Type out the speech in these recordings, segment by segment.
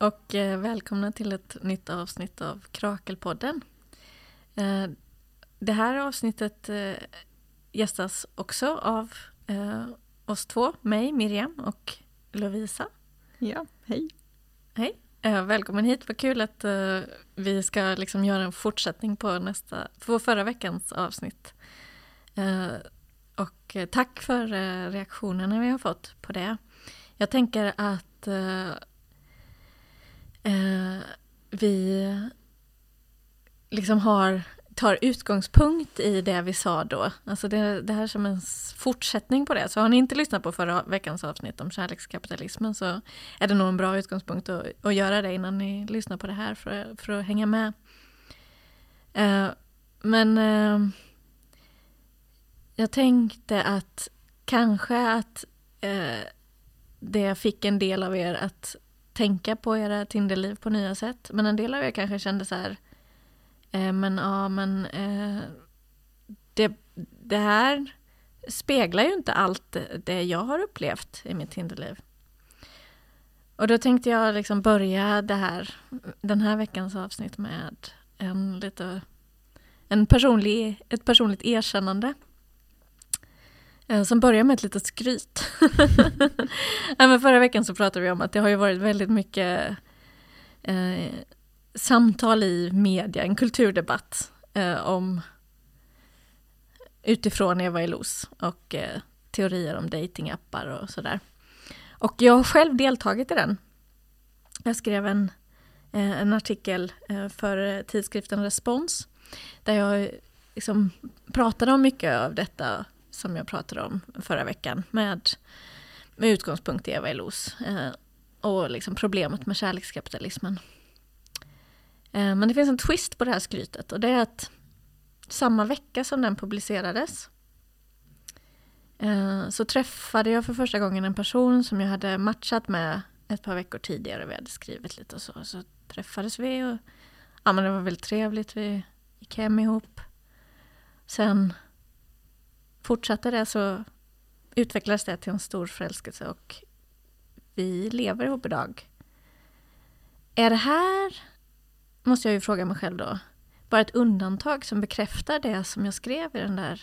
Och eh, välkomna till ett nytt avsnitt av Krakelpodden. Eh, det här avsnittet eh, gästas också av oss två, mig, Miriam och Lovisa. Ja, hej. Hej. Välkommen hit, vad kul att vi ska liksom göra en fortsättning på, nästa, på förra veckans avsnitt. Och tack för reaktionerna vi har fått på det. Jag tänker att eh, vi liksom har, tar utgångspunkt i det vi sa då. Alltså det, det här som en fortsättning på det. Så har ni inte lyssnat på förra veckans avsnitt om kärlekskapitalismen så är det nog en bra utgångspunkt att, att göra det innan ni lyssnar på det här för, för att hänga med. Eh, men eh, jag tänkte att kanske att eh, det fick en del av er att tänka på era Tinderliv på nya sätt. Men en del av er kanske kände så här, eh, men ja men eh, det, det här speglar ju inte allt det jag har upplevt i mitt Tinderliv. Och då tänkte jag liksom börja det här, den här veckans avsnitt med en lite, en personlig, ett personligt erkännande. Eh, som börjar med ett litet skryt. ja, förra veckan så pratade vi om att det har ju varit väldigt mycket eh, samtal i media, en kulturdebatt eh, om utifrån Eva Elos och eh, teorier om datingappar och sådär. Och jag har själv deltagit i den. Jag skrev en, eh, en artikel eh, för tidskriften Respons där jag eh, liksom pratade om mycket av detta som jag pratade om förra veckan med, med utgångspunkt i Eva Elos eh, och liksom problemet med kärlekskapitalismen. Eh, men det finns en twist på det här skrytet och det är att samma vecka som den publicerades eh, så träffade jag för första gången en person som jag hade matchat med ett par veckor tidigare. Vi hade skrivit lite och så. Så träffades vi och ja, men det var väldigt trevligt. Vi gick hem ihop. Sen fortsatte det så utvecklades det till en stor förälskelse och vi lever ihop idag. Är det här, måste jag ju fråga mig själv då, bara ett undantag som bekräftar det som jag skrev i den där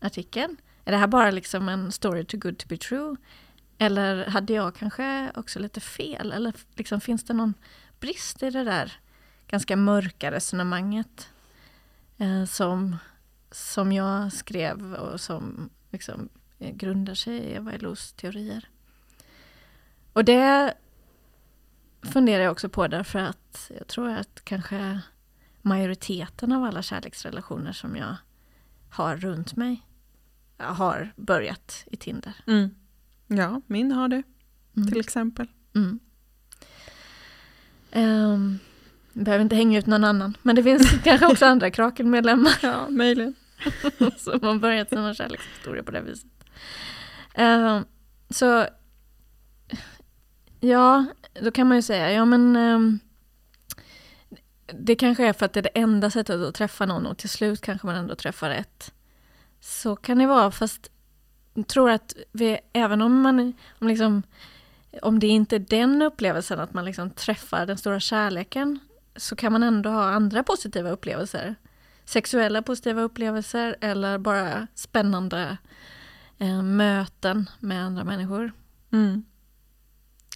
artikeln? Är det här bara liksom en story too good to be true? Eller hade jag kanske också lite fel? Eller liksom, finns det någon brist i det där ganska mörka resonemanget eh, som som jag skrev och som liksom grundar sig i Eva Elos teorier. Och det funderar jag också på därför att jag tror att kanske majoriteten av alla kärleksrelationer som jag har runt mig har börjat i Tinder. Mm. Ja, min har det mm. till exempel. Mm. Um, behöver inte hänga ut någon annan. Men det finns kanske också andra Kraken-medlemmar. Ja, möjligen. som har börjat sina kärlekshistorier på det viset. Uh, så ja, då kan man ju säga, ja men um, det kanske är för att det är det enda sättet att träffa någon och till slut kanske man ändå träffar rätt. Så kan det vara, fast jag tror att vi, även om man, om liksom, om det inte är den upplevelsen att man liksom träffar den stora kärleken, så kan man ändå ha andra positiva upplevelser. Sexuella positiva upplevelser eller bara spännande eh, möten med andra människor. Mm.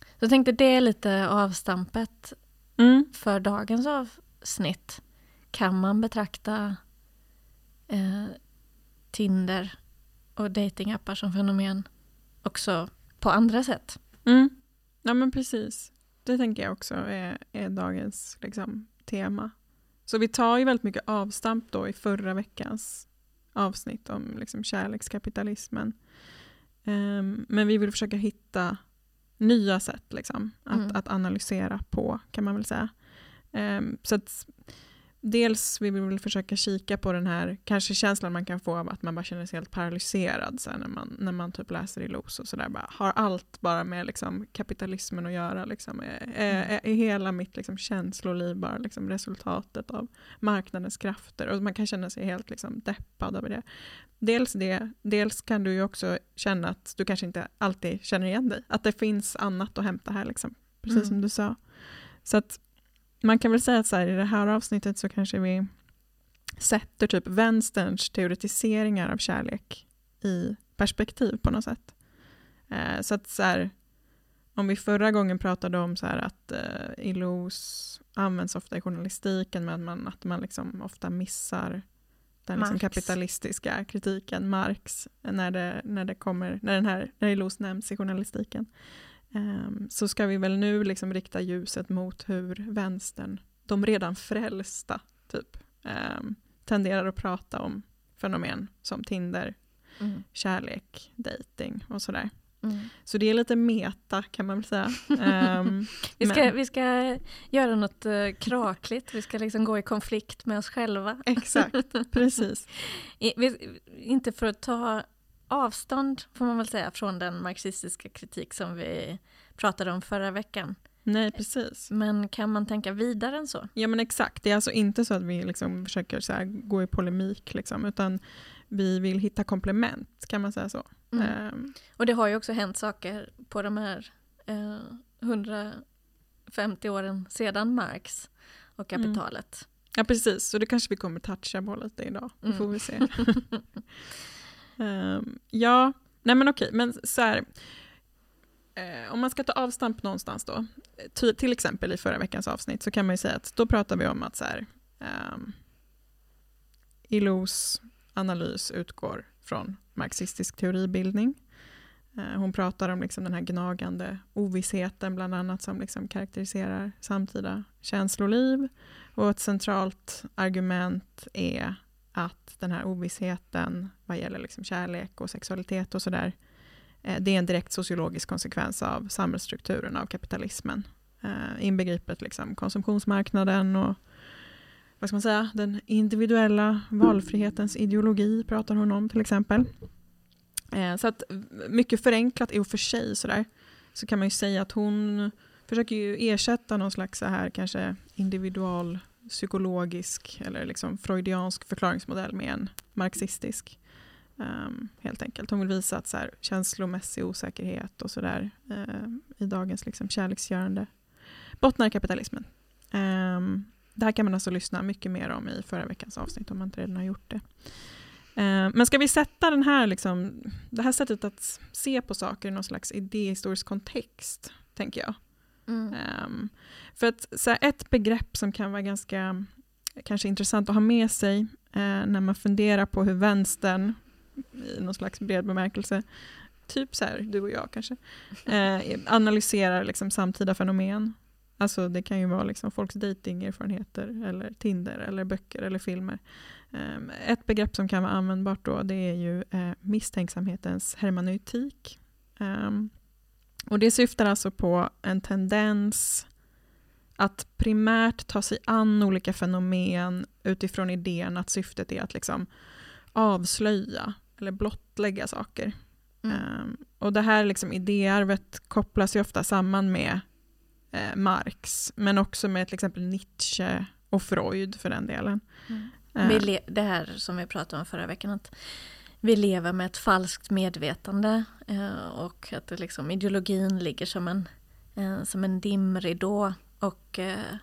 Så jag tänkte det är lite avstampet mm. för dagens avsnitt. Kan man betrakta eh, Tinder och datingappar som fenomen också på andra sätt? Mm. Ja men precis. Det tänker jag också är, är dagens liksom, tema. Så vi tar ju väldigt mycket avstamp då i förra veckans avsnitt om liksom kärlekskapitalismen. Um, men vi vill försöka hitta nya sätt liksom, att, mm. att analysera på, kan man väl säga. Um, så att dels vill vi väl försöka kika på den här kanske känslan man kan få av att man bara känner sig helt paralyserad så när, man, när man typ läser i LOS och sådär. Har allt bara med liksom, kapitalismen att göra? Liksom, är, är, mm. är hela mitt liksom, känsloliv bara liksom, resultatet av marknadens krafter? Och man kan känna sig helt liksom, deppad över det. Dels det, dels kan du ju också känna att du kanske inte alltid känner igen dig. Att det finns annat att hämta här. Liksom. precis Mm. som du sa. Så att man kan väl säga att så här, i det här avsnittet så kanske vi sätter typ vänsterns teoretiseringar av kärlek i perspektiv på något sätt. Eh, så att så här, om vi förra gången pratade om så här att eh, ILOs används ofta i journalistiken men att man, att man liksom ofta missar den liksom kapitalistiska kritiken, Marx, när, det, när, det kommer, när, den här, när ILOs nämns i journalistiken. Ehm, så ska vi väl nu liksom rikta ljuset mot hur vänstern, de redan frälsta, typ, ehm, tenderar att prata om fenomen som Tinder, Mm. kärlek, dating och sådär. Mm. Så det är lite meta kan man väl säga. Ehm, Vi, ska, men- vi ska göra något uh, krakligt, vi ska liksom gå i konflikt med oss själva. exakt, precis. I, vi, inte för att ta avstånd, får man väl säga, från den marxistiska kritik som vi pratade om förra veckan. Nej, precis. Men kan man tänka vidare än så? Ja men exakt, det är alltså inte så att vi liksom försöker så gå i polemik liksom, utan vi vill hitta komplement, kan man säga så? Mm. Ehm, Och det har ju också hänt saker på de här eh, 150 åren sedan Marx och Mm. kapitalet. ja precis, så det kanske vi kommer toucha på lite idag, Mm. får vi se. Ehm, ja, nej men okej, men så här, eh, om man ska ta avstamp någonstans då, ty, till exempel i förra veckans avsnitt så kan man ju säga att då pratar vi om att så här, um, ILOs analys utgår från marxistisk teoribildning. Eh, Hon pratar om liksom den här gnagande ovissheten bland annat som liksom karaktäriserar samtida känsloliv. Och ett centralt argument är att den här ovissheten vad gäller liksom kärlek och sexualitet och sådär, eh, det är en direkt sociologisk konsekvens av samhällsstrukturen av kapitalismen. Eh, Inbegripet liksom konsumtionsmarknaden och vad ska man säga, den individuella valfrihetens ideologi pratar hon om till exempel. Eh, Så att mycket förenklat i och för sig sådär, så kan man ju säga att hon försöker ju ersätta någon slags så här kanske individual psykologisk eller liksom freudiansk förklaringsmodell med en marxistisk. Um, helt enkelt. Hon vill visa att så här, känslomässig osäkerhet och sådär uh, i dagens liksom, kärleksgörande bottnar i kapitalismen. Um, det här kan man alltså lyssna mycket mer om i förra veckans avsnitt om man inte redan har gjort det. Uh, men ska vi sätta den här, liksom, det här sättet att se på saker i någon slags idéhistorisk kontext, tänker jag. Mm. Um, för att så här, ett begrepp som kan vara ganska kanske intressant att ha med sig uh, när man funderar på hur vänstern i någon slags bred bemärkelse, typ så här, du och jag kanske, uh, analyserar liksom samtida fenomen. Alltså det kan ju vara liksom folks datingerfarenheter eller Tinder eller böcker eller filmer. Um, ett begrepp som kan vara användbart då det är ju uh, misstänksamhetens hermeneutik. Um, och det syftar alltså på en tendens att primärt ta sig an olika fenomen utifrån idén att syftet är att liksom avslöja eller blottlägga saker. Mm. Ehm, och det här liksom idéarvet kopplas ju ofta samman med eh, Marx, men också med till exempel Nietzsche och Freud för den delen. Mm. Le- det här som vi pratade om förra veckan, att vi lever med ett falskt medvetande eh, och att det liksom, ideologin ligger som en, eh, som en dimridå och eh,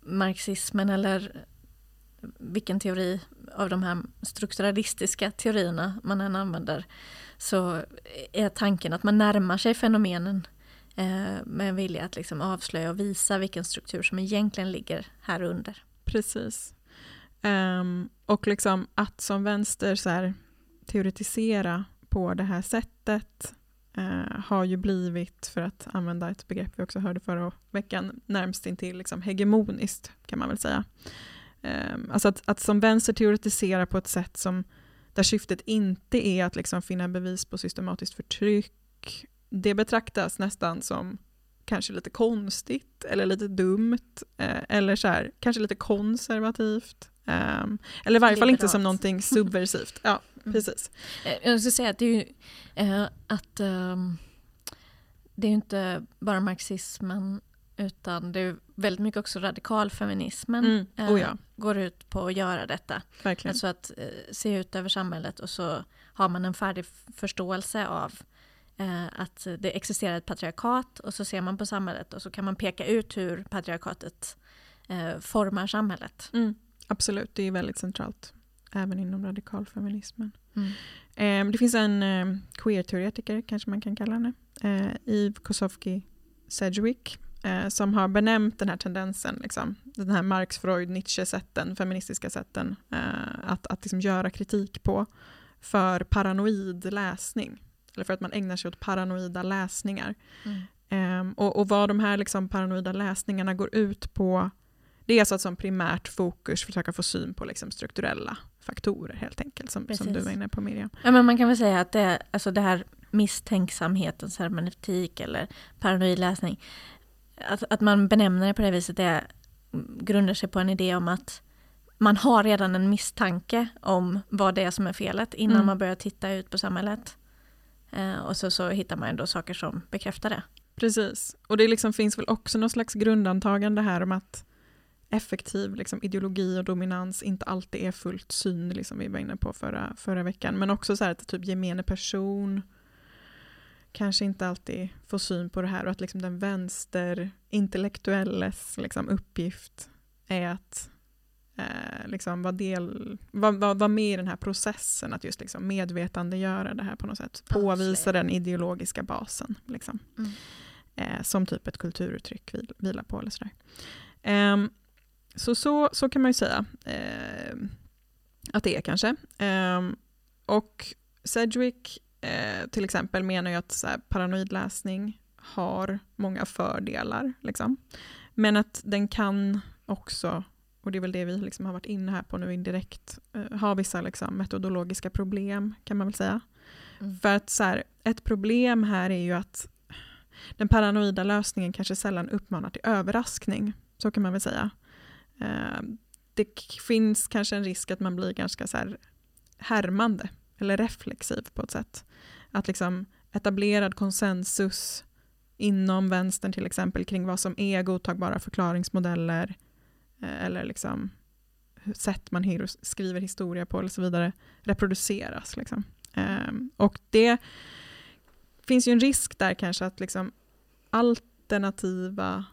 marxismen eller vilken teori av de här strukturalistiska teorierna man än använder så är tanken att man närmar sig fenomenen eh, med en vilja att liksom avslöja och visa vilken struktur som egentligen ligger här under. Precis. Um, och liksom att som vänster så här, teoretisera på det här sättet uh, har ju blivit, för att använda ett begrepp vi också hörde förra veckan, närmst intill liksom hegemoniskt kan man väl säga. Um, alltså att, att som vänster teoretisera på ett sätt som där syftet inte är att liksom finna bevis på systematiskt förtryck, det betraktas nästan som kanske lite konstigt eller lite dumt eh, eller så här, kanske lite konservativt ehm, eller i varje fall inte som någonting subversivt. Ja, Mm. precis. Eh, Jag skulle säga att det är ju eh, att ehm, det är inte bara marxismen utan det är väldigt mycket också radikalfeminismen Mm. eh, Oh ja, går ut på att göra detta. verkligen. Alltså att eh, se ut över samhället och så har man en färdig förståelse av eh, att det existerar ett patriarkat och så ser man på samhället och så kan man peka ut hur patriarkatet eh, formar samhället. Mm, absolut, det är väldigt centralt. Även inom radikalfeminismen. Mm. Eh, det finns en eh, queer-teoretiker, kanske man kan kalla henne, eh, Eve Kosofsky Sedgwick, eh, som har benämnt den här tendensen, liksom, den här Marx, Freud, Nietzsche-sätten, feministiska sätten, eh, att, att liksom göra kritik på för paranoid läsning. Eller för att man ägnar sig åt paranoida läsningar. Mm. Ehm, och, och vad de här liksom paranoida läsningarna går ut på, det är alltså att som primärt fokus försöka få syn på liksom strukturella faktorer helt enkelt, som, som du var inne på Miriam. Ja, men man kan väl säga att det, alltså det här misstänksamhetens hermeneutik eller paranoid läsning, att, att man benämner det på det viset det grundar sig på en idé om att man har redan en misstanke om vad det är som är felet innan Mm. man börjar titta ut på samhället. Eh, och så, så hittar man då saker som bekräftar det. Precis. Och det liksom finns väl också någon slags grundantagande här om att effektiv liksom, ideologi och dominans inte alltid är fullt synlig som vi var inne på förra, förra veckan. Men också så här att typ gemene person kanske inte alltid får syn på det här och att liksom den vänsterintellektuelles liksom, uppgift är att eh, liksom vara, del, vara, vara, vara med i den här processen, att just liksom medvetandegöra det här på något sätt. Påvisa den ideologiska basen. Liksom Mm. eh, som typ ett kulturuttryck vil, vilar på. Eller sådär. Ehm, så, så, så kan man ju säga ehm, att det är kanske. Ehm, och Sedgwick eh, till exempel menar ju att så här, paranoid läsning har många fördelar. Liksom. Men att den kan också, och det är väl det vi liksom har varit inne här på nu indirekt, eh, ha vissa liksom, metodologiska problem kan man väl säga. Mm. För att så här, ett problem här är ju att den paranoida lösningen kanske sällan uppmanar till överraskning. Så kan man väl säga. Eh, det finns kanske en risk att man blir ganska så här härmande eller reflexiv på ett sätt. Att liksom etablerad konsensus inom vänstern till exempel kring vad som är godtagbara förklaringsmodeller eh, eller liksom sätt man skriver historia på och så vidare reproduceras. Liksom. Ehm, och det finns ju en risk där kanske att liksom alternativa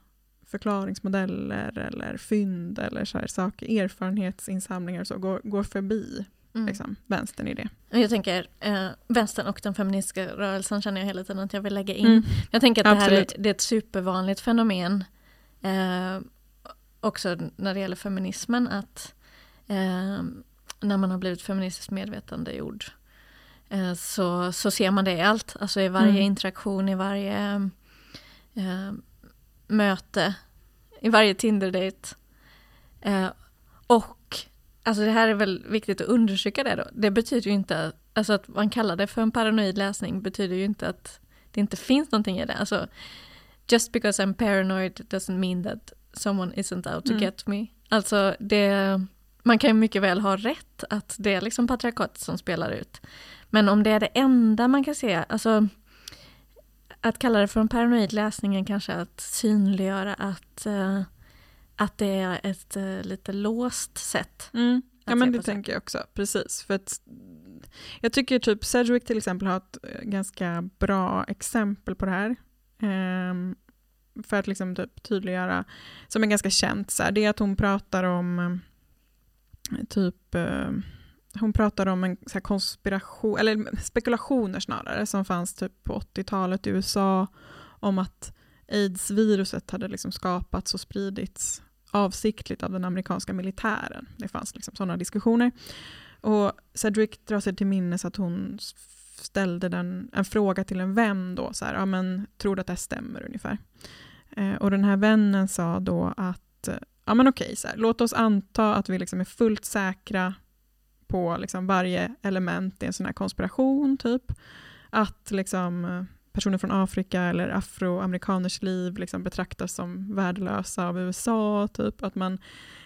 förklaringsmodeller eller fynd eller så här saker, erfarenhetsinsamlingar och så går, går förbi Mm. liksom, vänstern i det. Jag tänker, eh, vänstern och den feministiska rörelsen känner jag hela tiden att jag vill lägga in. Mm. Jag tänker att det här är, det är ett supervanligt fenomen. Eh, också när det gäller feminismen att eh, när man har blivit feministiskt medvetandegjord eh, så, så ser man det i allt. Alltså i varje Mm. interaktion, i varje eh, möte, i varje Tinder-date. Eh, och alltså det här är väl viktigt att undersöka det då. Det betyder ju inte, alltså att man kallar det för en paranoid läsning betyder ju inte att det inte finns någonting i det. Alltså, just because I'm paranoid doesn't mean that someone isn't out to Mm. get me. Alltså det, man kan ju mycket väl ha rätt att det är liksom patriarkatet som spelar ut. Men om det är det enda man kan se, alltså att kalla det för en paranoid läsning är kanske att synliggöra att, eh, att det är ett eh, lite låst sätt. Mm. Ja men det tänker jag också, precis. För att, jag tycker typ Sedgwick till exempel har ett eh, ganska bra exempel på det här. Ehm, för att liksom typ tydliggöra, som är ganska känt, så här, det är att hon pratar om eh, typ eh, hon pratar om en så här konspiration, eller spekulationer snarare, som fanns typ på 80-talet i USA om att aids-viruset hade liksom skapats och spridits avsiktligt av den amerikanska militären. Det fanns liksom sådana diskussioner. Och Cedric drar sig till minnes att hon ställde den, en fråga till en vän då, så här, ja men tror du att det här stämmer ungefär? Eh, och den här vännen sa då att, eh, ja men okej, så här, låt oss anta att vi liksom är fullt säkra på liksom varje element i en sån här konspiration, typ. Att liksom eh, personer från Afrika eller afroamerikaners liv liksom betraktas som värdelösa av USA, typ. Att man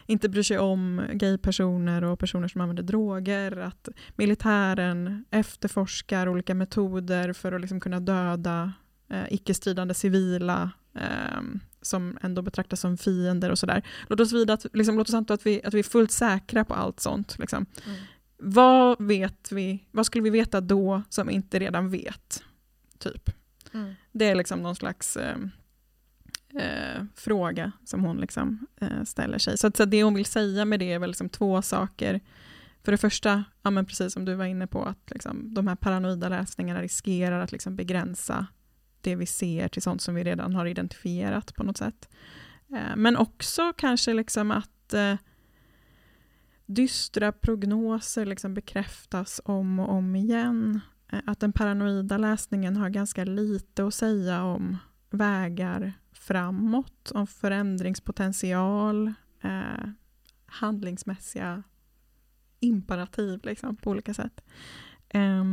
inte bryr sig om gaypersoner och personer som använder droger. Att militären efterforskar olika metoder för att liksom kunna döda eh, icke-stridande civila eh, som ändå betraktas som fiender och sådär. Låt oss, vid att, liksom, låt oss anta att vi, att vi är fullt säkra på allt sånt. Liksom. Mm. Vad vet vi, vad skulle vi veta då som inte redan vet? typ. Mm. Det är liksom någon slags eh, eh, fråga som hon liksom, eh, ställer sig. Så, att, så det hon vill säga med det är väl liksom två saker. För det första, ja, men precis som du var inne på, att liksom, de här paranoida läsningarna riskerar att liksom begränsa det vi ser till sånt som vi redan har identifierat på något sätt. Eh, men också kanske liksom att eh, dystra prognoser liksom bekräftas om och om igen. Eh, att den paranoida läsningen har ganska lite att säga om vägar framåt, om förändringspotential, eh, handlingsmässiga imperativ liksom, på olika sätt. Eh,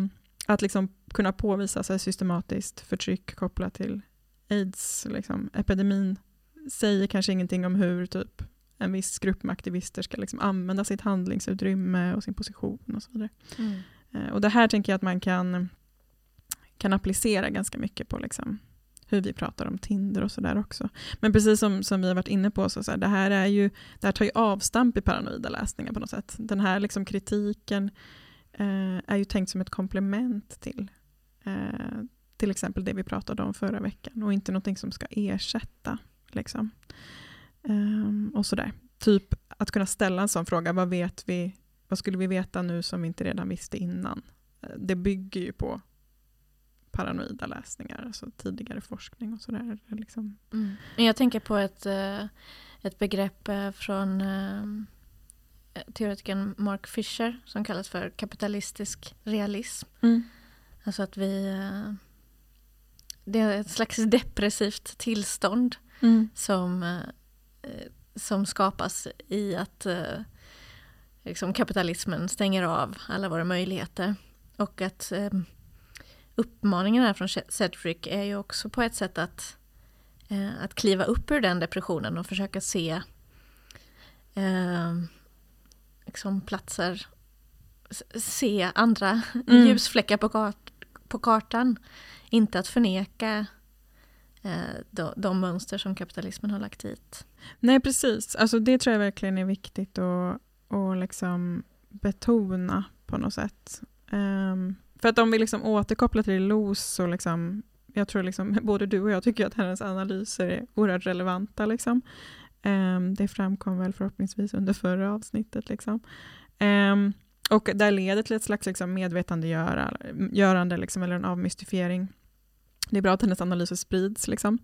att liksom kunna påvisa sig systematiskt förtryck kopplat till aids-epidemin liksom, säger kanske ingenting om hur typ en viss grupp med aktivister ska liksom använda sitt handlingsutrymme och sin position och så vidare. Mm. Eh, och det här tänker jag att man kan, kan applicera ganska mycket på liksom hur vi pratar om Tinder och sådär också. Men precis som, som vi har varit inne på, så, så här, det, här är ju, det här tar ju avstamp i paranoida läsningar på något sätt. Den här liksom kritiken eh, är ju tänkt som ett komplement till eh, till exempel det vi pratade om förra veckan och inte någonting som ska ersätta. Liksom. Um, och sådär. Typ att kunna ställa en sån fråga, vad vet vi, vad skulle vi veta nu som vi inte redan visste innan? Eh, det bygger ju på paranoida läsningar, alltså tidigare forskning och sådär. Liksom. Mm. Jag tänker på ett, eh, ett begrepp eh, från teoretikern Mark Fisher som kallas för kapitalistisk realism. Mm. Alltså att vi... Det är ett slags depressivt tillstånd mm. som som skapas i att eh, liksom kapitalismen stänger av alla våra möjligheter. Och att eh, uppmaningen här från Cedric är ju också på ett sätt att, eh, att kliva upp ur den depressionen och försöka se eh, liksom platser, se andra mm. ljusfläckar på, kart, på kartan. Inte att förneka eh, Eh, de, de mönster som kapitalismen har lagt hit. Nej, precis. Alltså, det tror jag verkligen är viktigt att, att liksom betona på något sätt. Um, för att om vi liksom återkopplar till Los så liksom, jag tror liksom, både du och jag tycker att hennes analyser är oerhört relevanta. Liksom. Um, det framkom väl förhoppningsvis under förra avsnittet. Liksom. Um, och det leder till ett slags liksom medvetandegörande liksom, eller en avmystifiering det är bra att hennes analyser sprids. Liksom.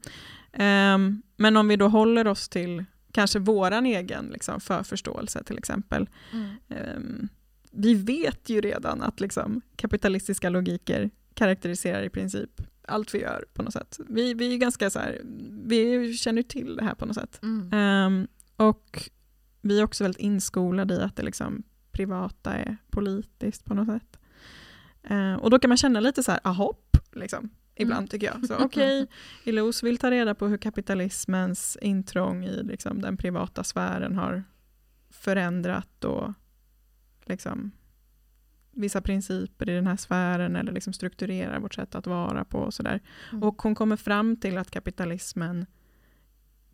Um, men om vi då håller oss till kanske våran egen liksom, förförståelse till exempel. Mm. Um, vi vet ju redan att liksom, kapitalistiska logiker karaktäriserar i princip allt vi gör på något sätt. Vi, vi är ganska så här, vi känner till det här på något sätt. Mm. Um, och vi är också väldigt inskolade i att det liksom privata är politiskt på något sätt. Uh, och då kan man känna lite så här, ahopp, liksom ibland mm. tycker jag. Så okej, okay, Illos vill ta reda på hur kapitalismens intrång i liksom, den privata sfären har förändrat och liksom, vissa principer i den här sfären eller liksom strukturerar vårt sätt att vara på och sådär. Mm. Och hon kommer fram till att kapitalismen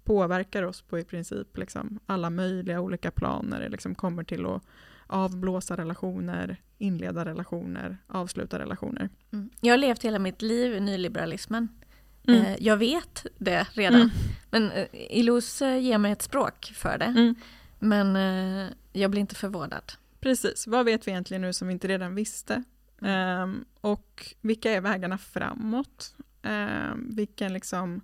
påverkar oss på i princip liksom alla möjliga olika planer. Det liksom kommer till att avblåsa relationer, inleda relationer, avsluta relationer. Mm. Jag har levt hela mitt liv i nyliberalismen. Mm. Eh, jag vet det redan. Mm. Men eh, Ilus eh, ger mig ett språk för det. Mm. Men jag blir inte förvånad. Precis, vad vet vi egentligen nu som vi inte redan visste? Um, och vilka är vägarna framåt? Um, vilken liksom,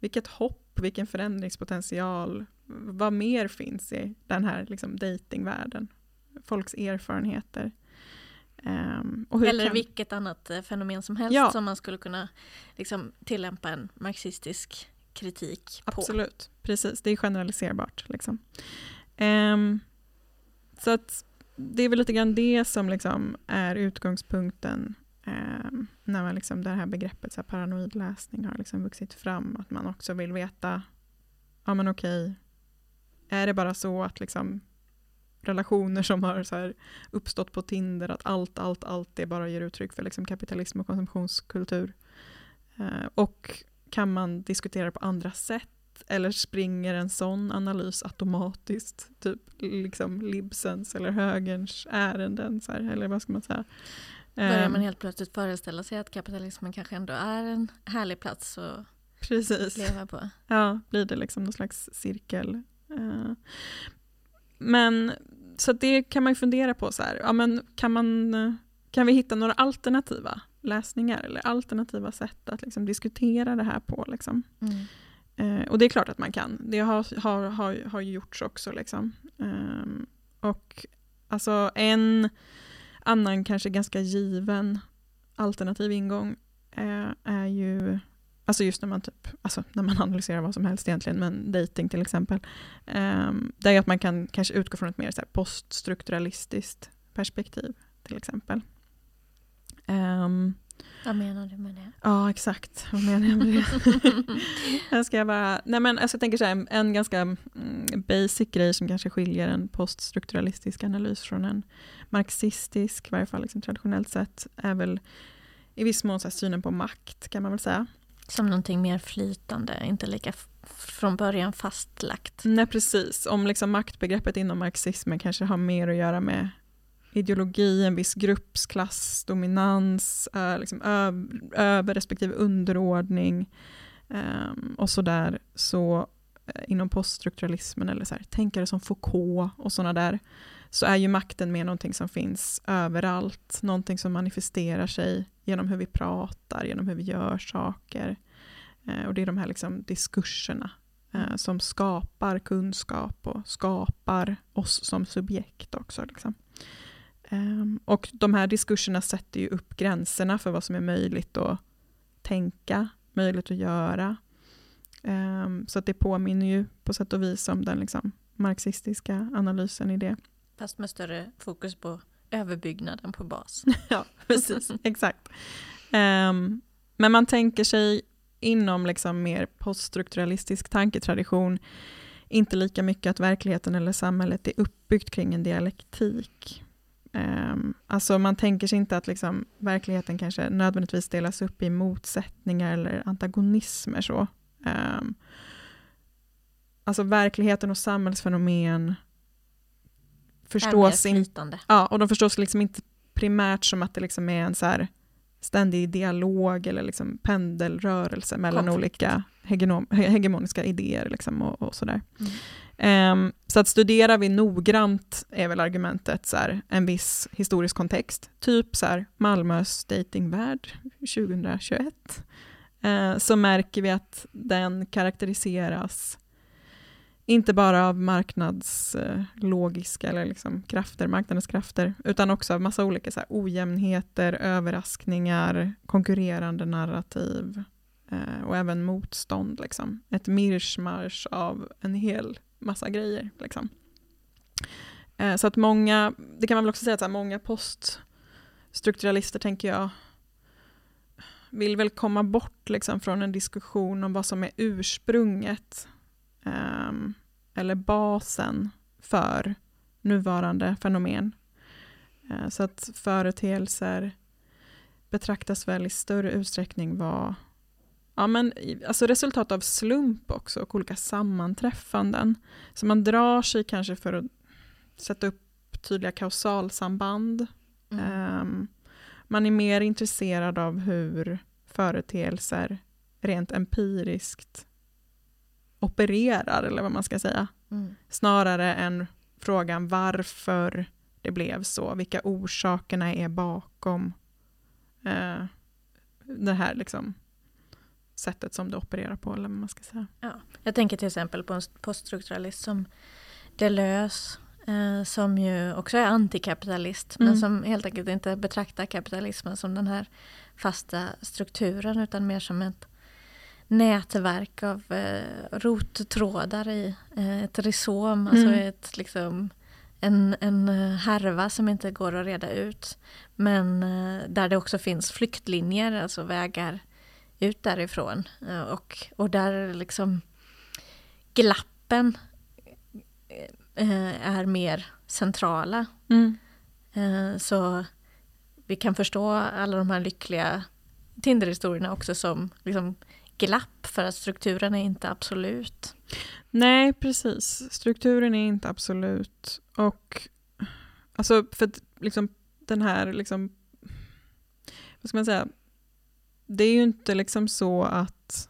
vilket hopp, vilken förändringspotential, vad mer finns i den här liksom, datingvärlden? Folks erfarenheter. Um, Eller kan... vilket annat eh, fenomen som helst ja. som man skulle kunna liksom, tillämpa en marxistisk kritik på. Absolut, precis. Det är generaliserbart. Liksom. Um, så att det är väl lite grann det som liksom är utgångspunkten um, när man liksom det här begreppet så här paranoid läsning har liksom vuxit fram. Att man också vill veta, ja men okej, är det bara så att liksom relationer som har så här uppstått på Tinder, att allt, allt, allt det bara ger uttryck för liksom kapitalism och konsumtionskultur. Eh, och kan man diskutera på andra sätt eller springer en sån analys automatiskt, typ liksom Libsens eller högerns ärenden, så här, eller vad ska man säga? Börjar Ehm, man helt plötsligt föreställa sig att kapitalismen kanske ändå är en härlig plats att Precis. leva på. Ja, blir det liksom någon slags cirkel. Eh, Men så det kan man ju fundera på så här, ja men kan man, eh, kan vi hitta några alternativa läsningar eller alternativa sätt att liksom diskutera det här på liksom? Mm. Eh, och det är klart att man kan. Det har, har, har, har gjorts också. Liksom. Ehm, och alltså en annan kanske ganska given alternativ ingång eh, är ju Alltså just när man, typ, alltså när man analyserar vad som helst egentligen, men dating till exempel. Um, det är att man kan kanske utgå från ett mer så här, poststrukturalistiskt perspektiv till exempel. Ehm, Vad menar du med det? Ja, exakt. Vad menar jag med det? jag ska bara, nej men alltså jag tänker så här, en, ganska mm, basic grej som kanske skiljer en poststrukturalistisk analys från en marxistisk, i varje fall liksom traditionellt sett, är väl i viss mån så synen på makt kan man väl säga. Som någonting mer flytande, inte lika från början fastlagt. Nej precis, om liksom maktbegreppet inom marxismen kanske har mer att göra med ideologi, en viss grupps klassdominans, eh, liksom ö, liksom över respektive underordning um, och sådär. Så inom poststrukturalismen eller så här, tänkare som Foucault och sådana där så är ju makten mer någonting som finns överallt, någonting som manifesterar sig genom hur vi pratar, genom hur vi gör saker. Eh, och det är de här liksom diskurserna eh, som skapar kunskap och skapar oss som subjekt också. Liksom. Ehm, och de här diskurserna sätter ju upp gränserna för vad som är möjligt att tänka, möjligt att göra. Ehm, så att det påminner ju på sätt och vis om den liksom, marxistiska analysen i det. Fast med större fokus på överbyggnaden på bas. ja, precis. Exakt. Ehm, men man tänker sig inom liksom mer poststrukturalistisk tanketradition inte lika mycket att verkligheten eller samhället är uppbyggt kring en dialektik. Um, alltså man tänker sig inte att liksom verkligheten kanske nödvändigtvis delas upp i motsättningar eller antagonismer. Så. Um, alltså verkligheten och samhällsfenomen förstås inte. Ja, och de förstås liksom inte primärt som att det liksom är en så här ständig dialog eller liksom pendelrörelse mellan Konflikt. olika hegemoniska idéer. Liksom och, och sådär. Mm. Ehm, så att studerar vi noggrant är väl argumentet så här, en viss historisk kontext, typ så här, Malmös datingvärld 2021, eh, så märker vi att den karaktäriseras inte bara av marknadslogiska eller liksom krafter, marknadens krafter, utan också av massa olika så här, ojämnheter, överraskningar, konkurrerande narrativ eh, och även motstånd. Liksom. Ett mischmasch av en hel massa grejer. Liksom. Eh, så att många, det kan man väl också säga att så här, många poststrukturalister tänker jag vill väl komma bort liksom, från en diskussion om vad som är ursprunget ehm, eller basen för nuvarande fenomen. Eh, så att företeelser betraktas väl i större utsträckning vara ja, men, alltså resultat av slump också och olika sammanträffanden. Så man drar sig kanske för att sätta upp tydliga kausalsamband. Mm. Ehm, man är mer intresserad av hur företeelser rent empiriskt opererar, eller vad man ska säga. Mm. Snarare än frågan varför det blev så, vilka orsakerna är bakom eh, det här liksom, sättet som det opererar på, eller vad man ska säga. Jag tänker till exempel på en poststrukturalist som Deleuze, som ju också är antikapitalist, Mm. men som helt enkelt inte betraktar kapitalismen som den här fasta strukturen, utan mer som ett nätverk av eh, rottrådar i eh, ett rhizom, alltså Mm. ett, liksom, en, en eh, härva som inte går att reda ut. Men eh, där det också finns flyktlinjer, alltså vägar ut därifrån. Eh, och, och där liksom glappen eh, är mer centrala. Eh, Så vi kan förstå alla de här lyckliga Tinder-historierna också som liksom glapp för att strukturen är inte absolut. Nej, precis. Strukturen är inte absolut. Och alltså för liksom, den här liksom, vad ska man säga, det är ju inte liksom så att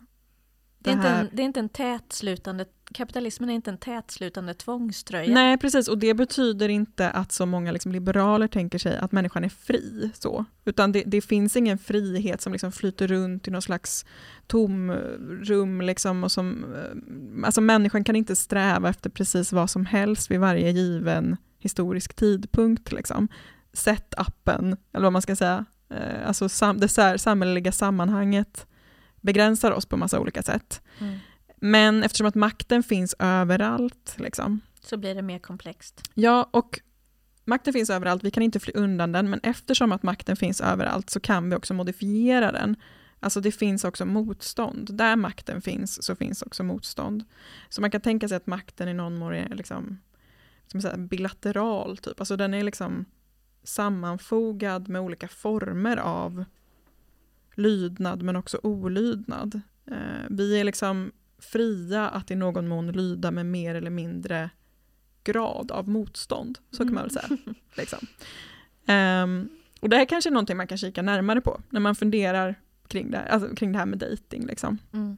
Det är, det inte här- en, det är inte en tätslutande, kapitalismen är inte en tätslutande tvångströja. Nej, precis. Och det betyder inte att så många liksom liberaler tänker sig att människan är fri. så. Utan det, det finns ingen frihet som liksom flyter runt i någon slags tomrum. Liksom, och som, eh, alltså människan kan inte sträva efter precis vad som helst vid varje given historisk tidpunkt. Liksom. Set-appen, eller vad man ska säga, eh, alltså sam, det samhälleliga sammanhanget begränsar oss på massa olika sätt. Mm. Men eftersom att makten finns överallt, liksom, Så blir det mer komplext. Ja, och makten finns överallt, vi kan inte fly undan den, men eftersom att makten finns överallt så kan vi också modifiera den. Alltså det finns också motstånd. Där makten finns så finns också motstånd. Så man kan tänka sig att makten i någon mån är liksom, man säga, bilateral, typ. Alltså den är liksom sammanfogad med olika former av lydnad men också olydnad. Eh, vi är liksom fria att i någon mån lyda med mer eller mindre grad av motstånd. Så kan man väl säga. Liksom. Ehm, och det här kanske är någonting man kan kika närmare på när man funderar kring det, här- alltså kring det här med dating. Liksom. Mm.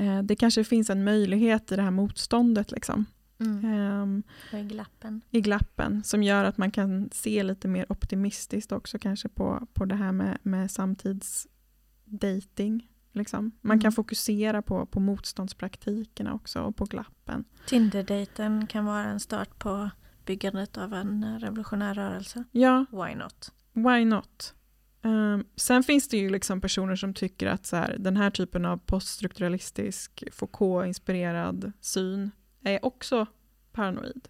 Eh, det kanske finns en möjlighet i det här motståndet liksom. Mm. Och i glappen. i glappen som gör att man kan se lite mer optimistiskt också kanske på, på det här med, med samtidsdating. Liksom. Man kan Mm. fokusera på, på motståndspraktikerna också och på glappen. Tinder-dejten kan vara en start på byggandet av en revolutionär rörelse. Ja, Why not? why not? Ehm, sen finns det ju liksom personer som tycker att så här, den här typen av poststrukturalistisk Foucault-inspirerad syn är också paranoid.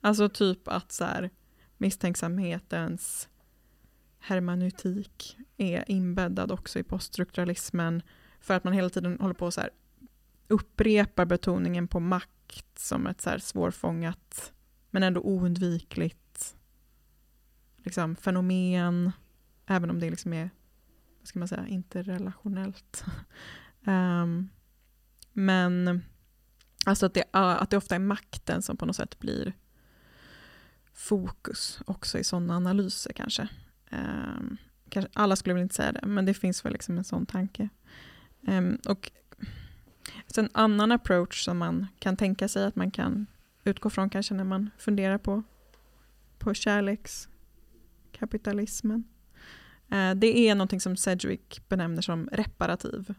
Alltså typ att så här, misstänksamhetens hermeneutik är inbäddad också i poststrukturalismen för att man hela tiden håller på och så här, upprepar betoningen på makt som ett så här svårfångat men ändå oundvikligt liksom, fenomen, även om det liksom är vad ska man säga, interrelationellt. um, men alltså att det, att det ofta är makten som på något sätt blir fokus också i sådana analyser kanske. Um, kanske. Alla skulle väl inte säga det, men det finns väl liksom en sån tanke. Um, och en annan approach som man kan tänka sig att man kan utgå från kanske när man funderar på, på kärlekskapitalismen. Uh, det är någonting som Sedgwick benämner som reparativ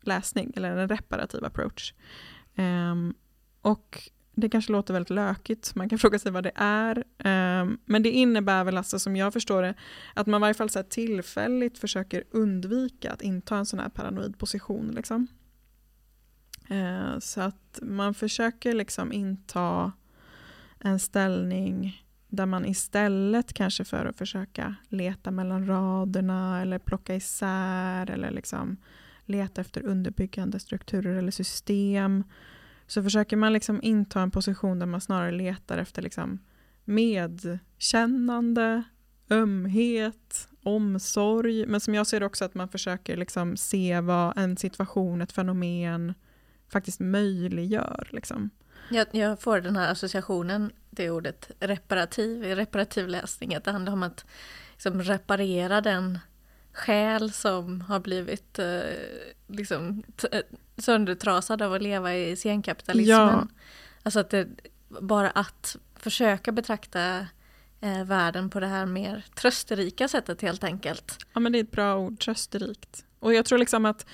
läsning, eller en reparativ approach. Um, och det kanske låter väldigt lökigt, man kan fråga sig vad det är. Ehm, men det innebär väl alltså, som jag förstår det, att man i varje fall så här tillfälligt försöker undvika att inta en sån här paranoid position. Liksom. Ehm, så att man försöker liksom inta en ställning där man istället kanske för att försöka leta mellan raderna eller plocka isär eller liksom leta efter underbyggande strukturer eller system så försöker man liksom inta en position där man snarare letar efter liksom medkännande, ömhet, omsorg. Men som jag ser också att man försöker liksom se vad en situation, ett fenomen faktiskt möjliggör. Liksom. Jag, jag får den här associationen det ordet reparativ i reparativ läsning. Att det handlar om att liksom, reparera den själ som har blivit eh, liksom, eh, söndertrasad av att leva i senkapitalismen. Ja. Alltså att det, bara att försöka betrakta eh, världen på det här mer trösterika sättet helt enkelt. Ja men det är ett bra ord, trösterikt. Och jag tror liksom att,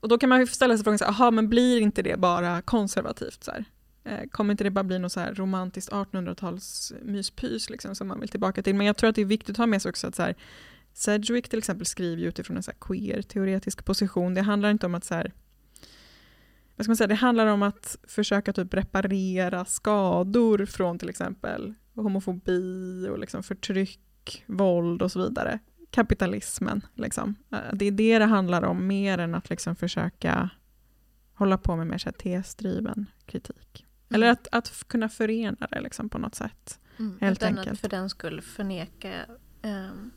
och då kan man ju ställa sig frågan, så aha, men blir inte det bara konservativt? Så här? Eh, Kommer inte det bara bli något så här romantiskt 1800-tals myspys liksom, som man vill tillbaka till? Men jag tror att det är viktigt att ha med sig också att så här, Sedgwick till exempel skriver ju utifrån en så här queer-teoretisk position. Det handlar inte om att så här, vad ska man säga, det handlar om att försöka typ reparera skador från till exempel homofobi och liksom förtryck, våld och så vidare. Kapitalismen, liksom. Eh, Det är det det handlar om mer än att liksom försöka hålla på med mer så här tesdriven kritik. Eller att, att kunna förena det liksom på något sätt. Mm, Helt utan enkelt. att för den skull förneka ehm,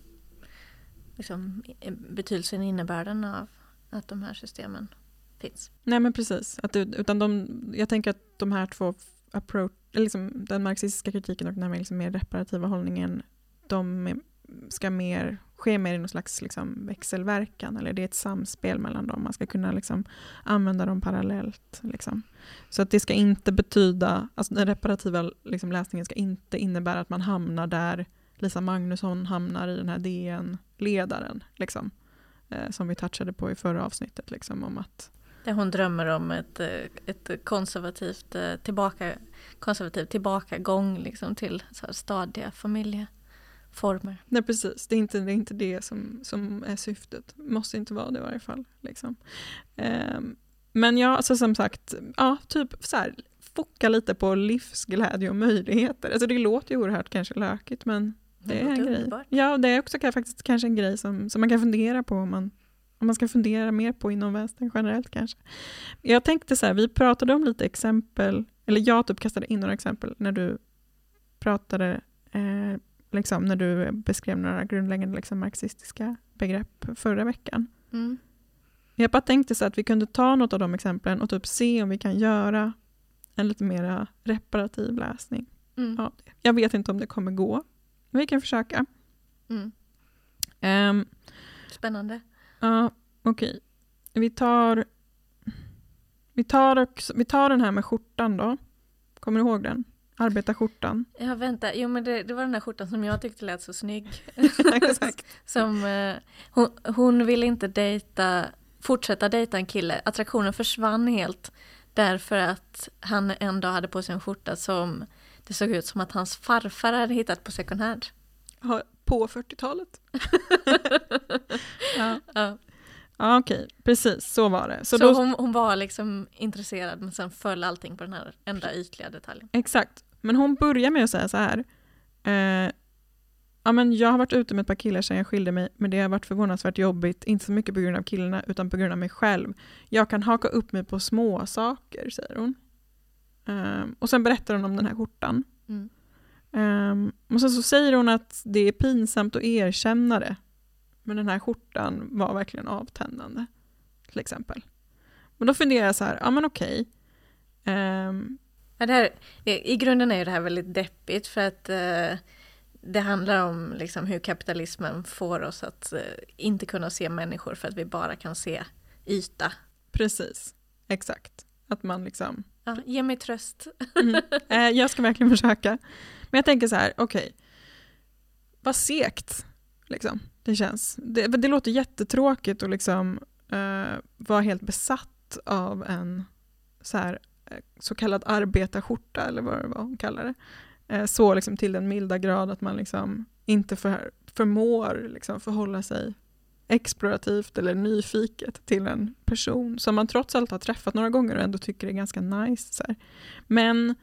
liksom, betydelsen och innebörden av att de här systemen finns. Nej men precis. Att utan de, jag tänker att de här två approach, liksom den marxistiska kritiken och den här mer, liksom mer reparativa hållningen, de ska mer ske mer i någon slags liksom, växelverkan eller det är ett samspel mellan dem. Man ska kunna liksom, använda dem parallellt. Liksom. Så att det ska inte betyda, alltså den reparativa liksom, läsningen ska inte innebära att man hamnar där Lisa Magnusson hamnar i den här DN-ledaren. Liksom, eh, som vi touchade på i förra avsnittet. Liksom, om att hon drömmer om ett, eh, ett konservativt, eh, tillbaka, konservativ tillbakagång liksom till så stadiga familjeformer. Nej precis, det är inte det, är inte det som, som är syftet. Måste inte vara det i varje fall. Liksom. Um, men ja, alltså som sagt, ja, typ så här, foka lite på livsglädje och möjligheter. Alltså det låter ju oerhört kanske lökigt men det, är en grej. Ja, det är också faktiskt kanske en grej som, som man kan fundera på om man om man ska fundera mer på inom vänstern generellt kanske. Jag tänkte så här, vi pratade om lite exempel, eller jag typ kastade in några exempel när du pratade, eh, liksom, när du beskrev några grundläggande liksom, marxistiska begrepp förra veckan. Mm. Jag bara tänkte så att vi kunde ta något av de exemplen och typ se om vi kan göra en lite mer reparativ läsning. Mm. Ja, jag vet inte om det kommer gå, vi kan försöka. Mm. Um, Spännande. Ja, okej. Okay. Vi tar, vi, tar också, vi tar den här med skjortan då. Kommer du ihåg den? Arbetarskjortan. Ja, vänta. Jo, men det, det, var den där skjortan som jag tyckte lät så snygg. Exakt. som, eh, hon, hon ville inte dejta, fortsätta dejta en kille. Attraktionen försvann helt därför att han en dag hade på sig en skjorta som det såg ut som att hans farfar hade hittat på second hand. På 40-talet. ja. ja. Ja okej, okay. precis så var det. Så, så då... hon, hon, var liksom intresserad men sen föll allting på den här enda ytliga detaljen. Exakt, men hon börjar med att säga så här. Eh, ja, men jag har varit ute med ett par killar sedan jag skilde mig men det har varit förvånansvärt jobbigt, inte så mycket på grund av killarna utan på grund av mig själv. Jag kan haka upp mig på små saker säger hon. Eh, och sen berättar hon om den här skjortan. Mm. Um, och sen så säger hon att det är pinsamt att erkänna det. Men den här skjortan var verkligen avtändande. Till exempel. Men då funderar jag så här, ja men okej. Um, ja, det här, I grunden är det här väldigt deppigt för att uh, det handlar om liksom, hur kapitalismen får oss att uh, inte kunna se människor för att vi bara kan se yta. Precis, exakt. Att man liksom... Ja, ge mig tröst. mm. eh, jag ska verkligen försöka. Men jag tänker så här, okej. Okay. Vad segt liksom. Det känns. Det, det låter jättetråkigt att liksom eh, vara helt besatt av en så, här, eh, så kallad arbetarskjorta, eller vad vad hon kallade det. Eh, så liksom till den milda grad att man liksom inte för, förmår liksom förhålla sig explorativt eller nyfiket till en person som man trots allt har träffat några gånger och ändå tycker är ganska nice. Så här. Men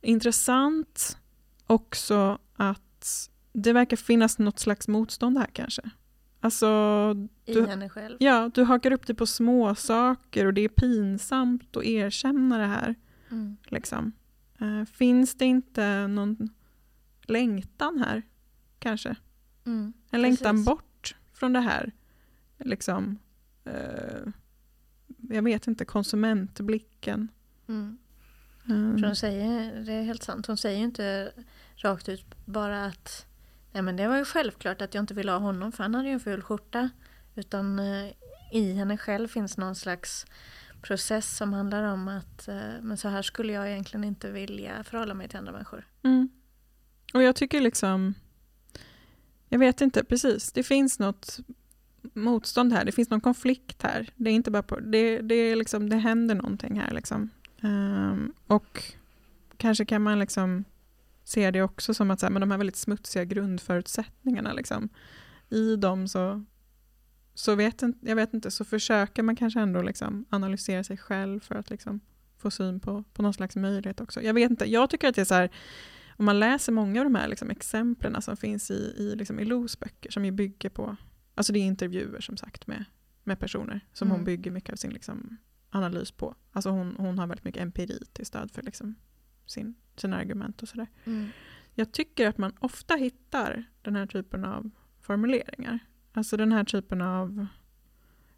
intressant, också att det verkar finnas något slags motstånd här kanske. Alltså, I henne själv? Ja, du hakar upp dig på små saker och det är pinsamt att erkänna det här. Mm. Liksom. Uh, finns det inte någon längtan här, kanske? Mm, en längtan precis. bort från det här, liksom, uh, jag vet inte, konsumentblicken. Mm. Mm. För hon säger, det är helt sant, hon säger inte rakt ut bara att nej men det var ju självklart att jag inte ville ha honom för han hade ju en ful skjorta. Utan eh, i henne själv finns någon slags process som handlar om att eh, men så här skulle jag egentligen inte vilja förhålla mig till andra människor. Mm. Och jag tycker liksom, jag vet inte precis, det finns något motstånd här, det finns någon konflikt här. Det är inte bara på, det, det, är liksom, det händer någonting här liksom. Um, och kanske kan man liksom se det också som att så här, men de här väldigt smutsiga grundförutsättningarna, liksom, i dem så, så vet jag vet inte, så försöker man kanske ändå liksom analysera sig själv för att liksom få syn på, på någon slags möjlighet också. Jag vet inte, jag tycker att det är så här, om man läser många av de här liksom exemplen som finns i, i, liksom Ilous böcker, som ju bygger på, alltså det är intervjuer som sagt med, med personer, som mm. hon bygger mycket av sin liksom analys på. Alltså hon, hon har väldigt mycket empiri till stöd för liksom sin, sina argument och sådär. Mm. Jag tycker att man ofta hittar den här typen av formuleringar. Alltså den här typen av...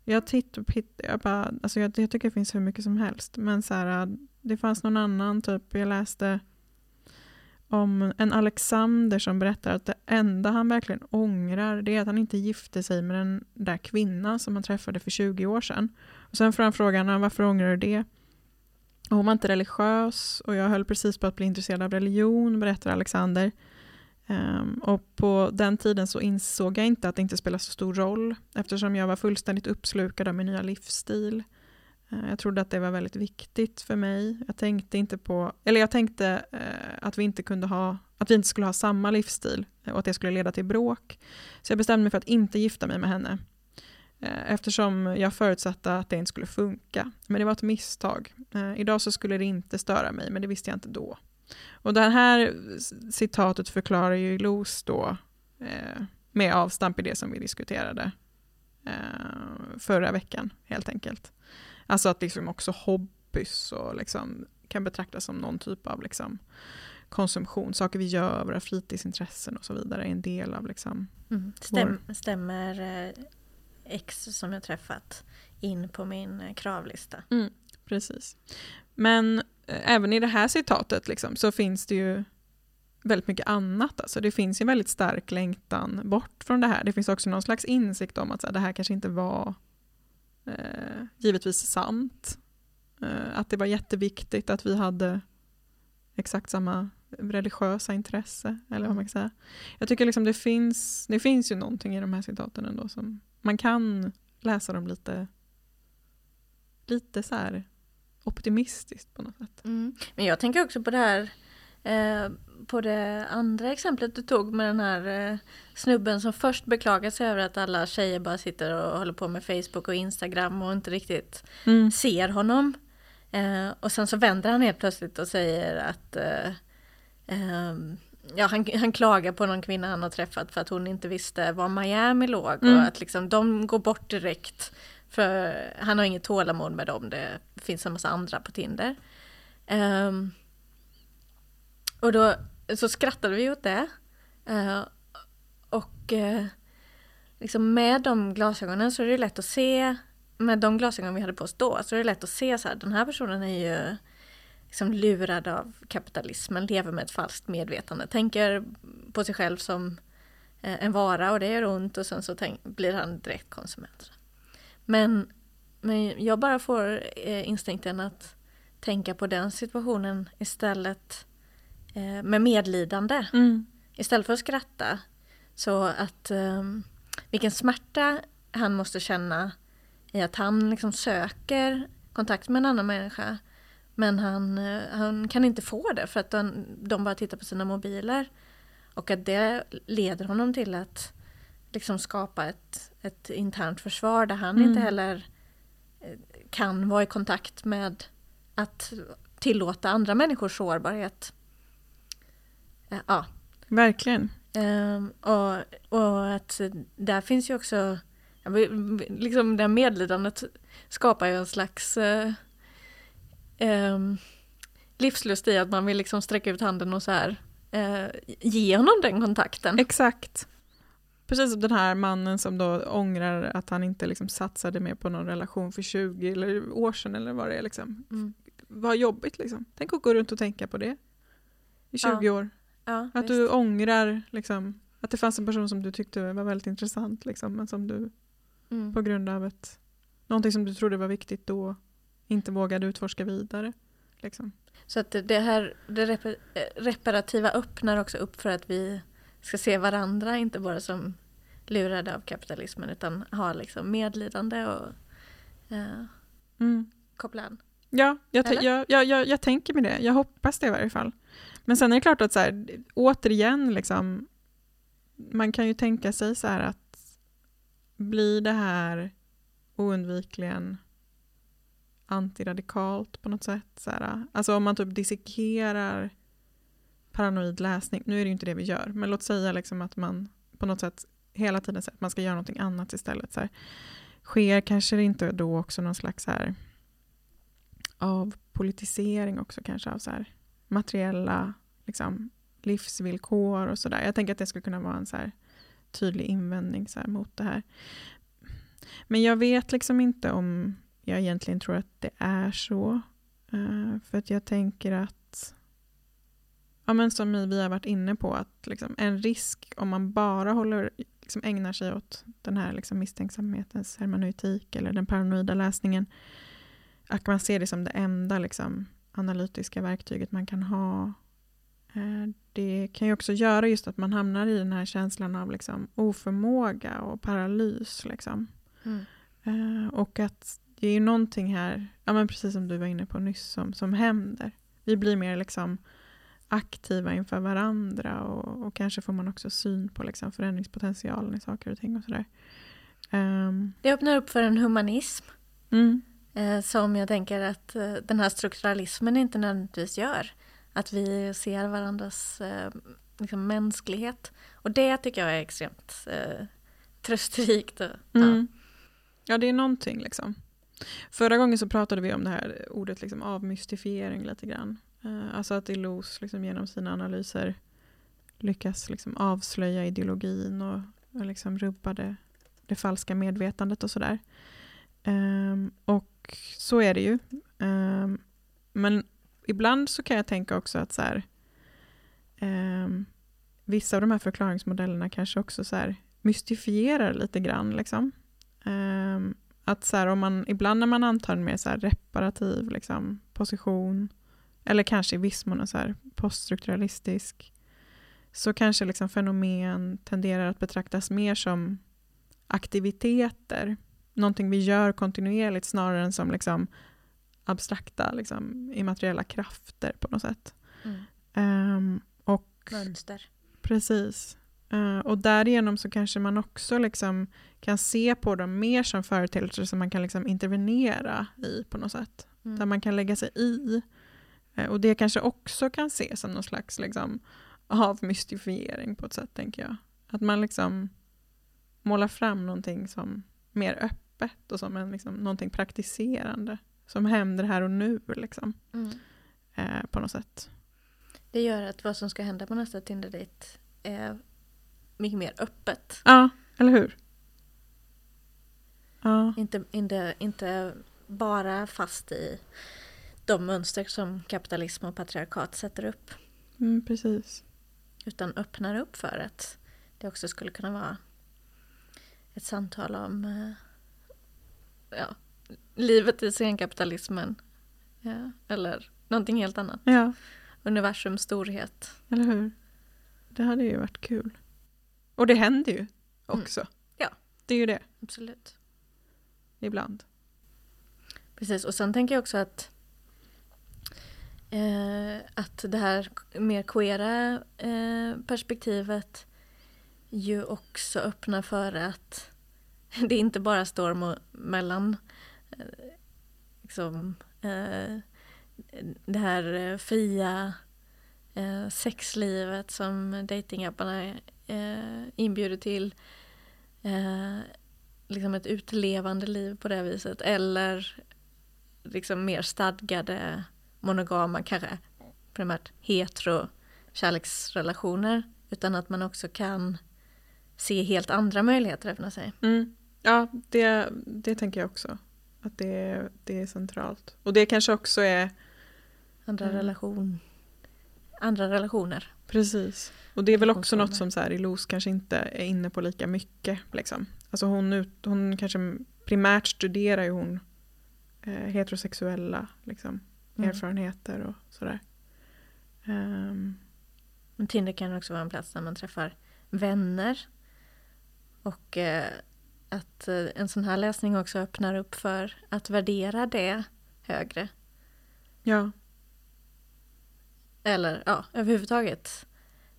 Jag tittar jag, bara, alltså jag, jag, tycker det finns hur mycket som helst. Men så här, det fanns någon annan, typ, jag läste om en Alexander som berättar att det enda han verkligen ångrar det är att han inte gifte sig med den där kvinnan som han träffade för 20 år sedan. Och sen får han frågan varför ångrar du det? Och hon var inte religiös och jag höll precis på att bli intresserad av religion, berättar Alexander. Um, och på den tiden så insåg jag inte att det inte spelar så stor roll eftersom jag var fullständigt uppslukad av min nya livsstil. Eh, jag trodde att det var väldigt viktigt för mig. Jag tänkte inte på, eller jag tänkte eh, att vi inte kunde ha, att vi inte skulle ha samma livsstil eh, och att det skulle leda till bråk. Så jag bestämde mig för att inte gifta mig med henne. Eftersom jag förutsatte att det inte skulle funka. Men det var ett misstag. idag så skulle det inte störa mig, men det visste jag inte då. Och det här citatet förklarar ju Los då eh, med avstamp i det som vi diskuterade eh, förra veckan helt enkelt. Alltså att liksom också hobbys och liksom kan betraktas som någon typ av liksom konsumtion, saker vi gör, våra fritidsintressen och så vidare är en del av liksom mm. Stäm, vår... Stämmer eh, X som jag träffat in på min eh, kravlista? Mm, precis. Men Eh, även i det här citatet liksom, så finns det ju väldigt mycket annat. Alltså det finns en väldigt stark längtan bort från det här. Det finns också någon slags insikt om att så här, det här kanske inte var eh, givetvis sant. Eh, att det var jätteviktigt att vi hade exakt samma religiösa intresse. Eller vad man kan säga. Jag tycker liksom det finns, det finns ju någonting i de här citaten ändå som man kan läsa dem lite, lite så här optimistiskt på något sätt. Mm. Men jag tänker också på det här eh, på det andra exemplet du tog med den här eh, snubben som först beklagar sig över att alla tjejer bara sitter och håller på med Facebook och Instagram och inte riktigt mm. ser honom. Eh, och sen så vänder han helt plötsligt och säger att eh, ehm, Ja, han, han klagar på någon kvinna han har träffat för att hon inte visste var Miami låg mm. och att liksom de går bort direkt för han har inget tålamod med dem, det finns en massa andra på Tinder. Um, och då så skrattade vi åt det. Eh, och eh, liksom med de glasögonen så är det lätt att se, med de glasögon vi hade på oss då, så är det lätt att se så här, den här personen är ju liksom lurad av kapitalismen, lever med ett falskt medvetande, tänker på sig själv som eh, en vara och det gör ont och sen så tänk, blir han direkt konsument. Men, men jag bara får instinkten att tänka på den situationen istället eh, med medlidande. Mm. Istället för att skratta. Så att eh, vilken smärta han måste känna i att han liksom söker kontakt med en annan människa. Men han, eh, han kan inte få det för att de, de bara tittar på sina mobiler. Och att det leder honom till att liksom skapa ett, ett internt försvar där han mm. inte heller eh, kan vara i kontakt med att tillåta andra människors sårbarhet. Ja. Verkligen. Um, och, och att där finns ju också, liksom det medlidandet skapar ju en slags uh, um, livslust i att man vill liksom sträcka ut handen och så här uh, ge honom den kontakten. Exakt. Precis som den här mannen som då ångrar att han inte liksom satsade mer på någon relation för 20 eller år sedan eller vad det är. Liksom. Mm. Vad jobbigt liksom. Tänk att gå runt och tänka på det i 20 ja. år. Ja, att visst. du ångrar liksom, att det fanns en person som du tyckte var väldigt intressant liksom, men som du mm. på grund av ett, någonting som du trodde var viktigt då inte vågade utforska vidare. Liksom. Så att det här det reparativa öppnar också upp för att vi ska se varandra, inte bara som lurade av kapitalismen utan ha liksom medlidande och eh, mm. koppla an. Ja, jag, jag, jag, jag, tänker med det. Jag hoppas det i varje fall. Men sen är det klart att så här, återigen, liksom, man kan ju tänka sig så här att blir det här oundvikligen antiradikalt på något sätt? Så här, alltså om man typ dissekerar paranoid läsning. Nu är det ju inte det vi gör, men låt säga liksom att man på något sätt hela tiden säger att man ska göra någonting annat istället. Så här, sker kanske det inte då också någon slags så här, av politisering också kanske av så här, materiella liksom, livsvillkor och sådär. Jag tänker att det skulle kunna vara en så här, tydlig invändning så här, mot det här. Men jag vet liksom inte om jag egentligen tror att det är så. Uh, för att jag tänker att ja, men som vi har varit inne på, att liksom, en risk om man bara håller, liksom, ägnar sig åt den här liksom, misstänksamhetens hermeneutik eller den paranoida läsningen, att man ser det som det enda liksom, analytiska verktyget man kan ha. Eh, det kan ju också göra just att man hamnar i den här känslan av liksom, oförmåga och paralys. Liksom. Mm. Eh, och att det är ju någonting här, ja, men precis som du var inne på nyss, som, som händer. Vi blir mer liksom, aktiva inför varandra och, och kanske får man också syn på liksom, förändringspotentialen i saker och ting. och sådär. Um, Det öppnar upp för en humanism mm, Eh, som jag tänker att eh, den här strukturalismen inte nödvändigtvis gör. Att vi ser varandras eh, liksom, mänsklighet. Och det tycker jag är extremt eh, trösterikt. och- Ja. mm. Ja, det är någonting liksom. Förra gången så pratade vi om det här ordet liksom avmystifiering lite grann. Eh, alltså att Illouz liksom genom sina analyser lyckas liksom avslöja ideologin och, och liksom rubba det, det falska medvetandet och sådär. Eh, och så är det ju. Um, men ibland så kan jag tänka också att så här, um, vissa av de här förklaringsmodellerna kanske också så här mystifierar lite grann. Liksom. Um, att så här, om man, ibland när man antar en mer så här reparativ liksom, position, eller kanske i viss mån så poststrukturalistisk, så kanske liksom fenomen tenderar att betraktas mer som aktiviteter, någonting vi gör kontinuerligt snarare än som liksom abstrakta, liksom, immateriella krafter på något sätt. Mm. Ehm, och Mönster. Precis. Eh, och därigenom så kanske man också liksom kan se på dem mer som företeelser som man kan liksom intervenera i på något sätt. Mm. Där man kan lägga sig i. Eh, och det kanske också kan ses som någon slags liksom avmystifiering på ett sätt, tänker jag. Att man liksom målar fram någonting som mer öppet och som en, liksom, någonting praktiserande. Som händer här och nu, liksom, Mm. eh, på något sätt. Det gör att vad som ska hända på nästa Tinder-dejt är mycket mer öppet. Ja, eller hur? Ja. Inte, inte, inte bara fast i de mönster som kapitalism och patriarkat sätter upp. Mm, precis. Utan öppnar upp för att det också skulle kunna vara ett samtal om eh, ja, livet i senkapitalismen. Ja, eller någonting helt annat. Ja, Universums storhet. eller hur? Det hade ju varit kul. Och det händer ju också. Ja. Det är ju det, Absolut. ibland. Precis, och sen tänker jag också att eh, att det här mer queera eh, perspektivet ju också öppnar för att det är inte bara storm mellan eh, liksom, eh, det här eh, fria eh, sexlivet som datingapparna eh, inbjuder till eh, liksom ett utlevande liv på det viset eller liksom mer stadgade monogama, kanske primärt hetero kärleksrelationer utan att man också kan se helt andra möjligheter öppna sig. Mm. Ja, det, det tänker jag också. Att det, det är centralt. Och det kanske också är, Andra, Mm. relation, andra relationer. precis. Och det är väl också något som så här, Illouz kanske inte är inne på lika mycket. Liksom. Alltså hon, ut, hon kanske primärt studerar ju hon eh, heterosexuella liksom, Mm. erfarenheter och sådär. Ehm, Men Tinder kan också vara en plats där man träffar vänner. Och eh, att eh, en sån här läsning också öppnar upp för att värdera det högre. ja, Eller ja, överhuvudtaget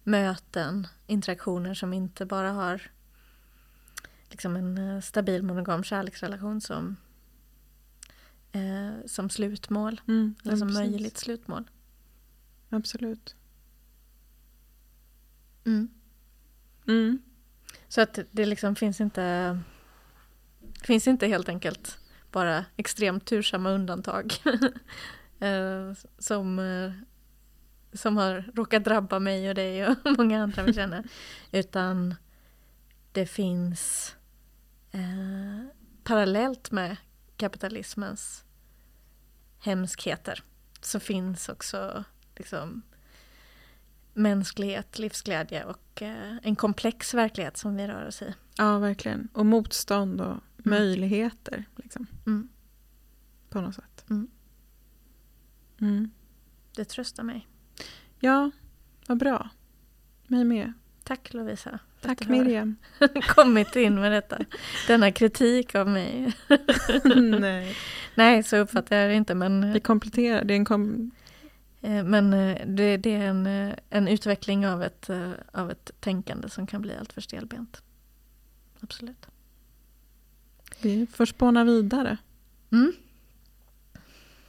möten, interaktioner som inte bara har liksom en eh, stabil monogam kärleksrelation som, eh, som slutmål. mm, Eller som precis. möjligt slutmål. Absolut. Mm. Mm. Så att det liksom finns inte det finns inte helt enkelt bara extremt tursamma undantag eh, som, eh, som har råkat drabba mig och dig och många andra vi känner. Utan det finns eh, parallellt med kapitalismens hemskheter så finns också liksom mänsklighet, livsglädje och eh, en komplex verklighet som vi rör oss i. Ja, verkligen. Och motstånd och möjligheter. Liksom, Mm. på något sätt. Mm. Mm. Det tröstar mig. Ja, vad bra. Mig med. Tack Lovisa. Tack Miriam. kommit in med detta. Denna kritik av mig. Nej. Nej, så uppfattar jag det inte. Men, Vi kompletterar. Det är en kom... eh, men eh, det, det är en, eh, en utveckling av ett, eh, av ett tänkande som kan bli allt för stelbent. Absolut. Vi får spåna vidare. Mm.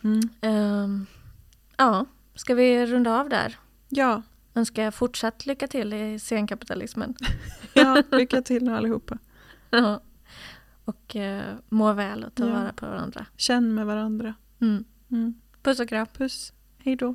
Mm. Ehm, ja, ska vi runda av där? Ja. Önskar jag fortsatt lycka till i senkapitalismen. ja, lycka till nu allihopa. Ja. Och eh, må väl och ta Ja. vara på varandra. Känn med varandra. Mm. Mm. Puss och kram. Puss. Hej då.